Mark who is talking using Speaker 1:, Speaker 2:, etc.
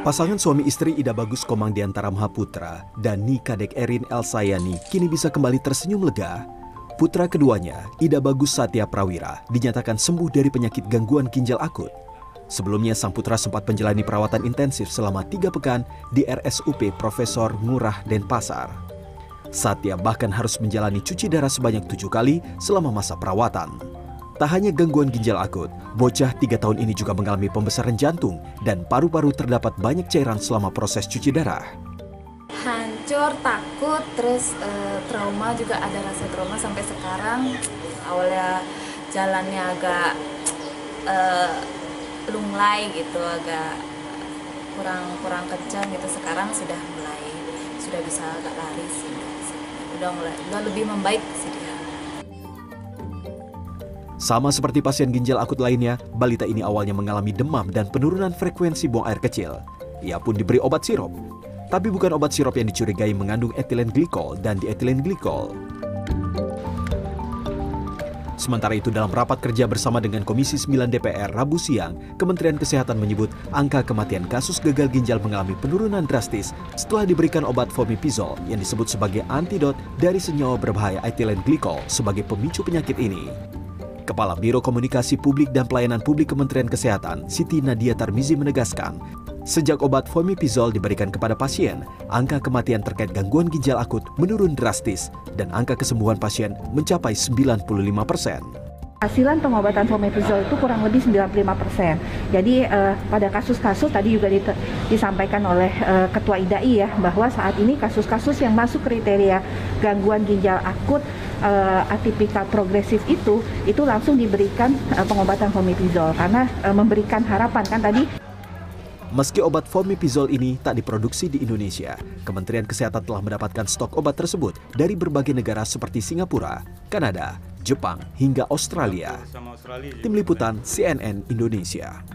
Speaker 1: Pasangan suami istri Ida Bagus Komang Di antara Mahaputra dan Nika Dek Erin Elsayani kini bisa kembali tersenyum lega. Putra keduanya, Ida Bagus Satya Prawira, dinyatakan sembuh dari penyakit gangguan ginjal akut. Sebelumnya sang putra sempat menjalani perawatan intensif selama tiga pekan di RSUP Profesor Ngurah Denpasar. Satya bahkan harus menjalani cuci darah sebanyak tujuh kali selama masa perawatan. Tak hanya gangguan ginjal akut, bocah tiga tahun ini juga mengalami pembesaran jantung dan paru-paru terdapat banyak cairan selama proses cuci darah.
Speaker 2: Hancur, takut, terus e, trauma juga ada rasa trauma sampai sekarang. Awalnya jalannya agak e, lunglai gitu, agak kurang kurang kencang gitu. Sekarang sudah mulai sudah bisa agak lari sih. Udah mulai udah lebih membaik sih dia.
Speaker 1: Sama seperti pasien ginjal akut lainnya, balita ini awalnya mengalami demam dan penurunan frekuensi buang air kecil. Ia pun diberi obat sirup. Tapi bukan obat sirup yang dicurigai mengandung etilen glikol dan dietilen glikol. Sementara itu dalam rapat kerja bersama dengan Komisi 9 DPR Rabu siang, Kementerian Kesehatan menyebut angka kematian kasus gagal ginjal mengalami penurunan drastis setelah diberikan obat fomipizol yang disebut sebagai antidot dari senyawa berbahaya etilen glikol sebagai pemicu penyakit ini. Kepala Biro Komunikasi Publik dan Pelayanan Publik Kementerian Kesehatan, Siti Nadia Tarmizi menegaskan, sejak obat fomipizol diberikan kepada pasien, angka kematian terkait gangguan ginjal akut menurun drastis dan angka kesembuhan pasien mencapai 95 persen.
Speaker 3: Hasilan pengobatan fomepizol itu kurang lebih 95 persen. Jadi uh, pada kasus-kasus tadi juga disampaikan oleh uh, Ketua IDAI ya bahwa saat ini kasus-kasus yang masuk kriteria gangguan ginjal akut uh, atipikal progresif itu itu langsung diberikan uh, pengobatan fomepizol karena uh, memberikan harapan kan tadi
Speaker 1: Meski obat fomipizol ini tak diproduksi di Indonesia, Kementerian Kesehatan telah mendapatkan stok obat tersebut dari berbagai negara seperti Singapura, Kanada, Jepang, hingga Australia. Tim Liputan CNN Indonesia.